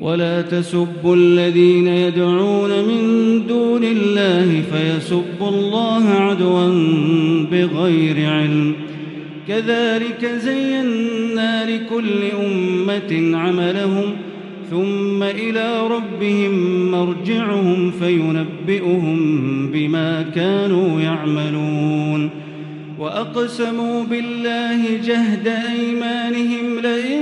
ولا تسبوا الذين يدعون من دون الله فيسبوا الله عدوا بغير علم. كذلك زينا لكل أمة عملهم ثم إلى ربهم مرجعهم فينبئهم بما كانوا يعملون. وأقسموا بالله جهد أيمانهم لئن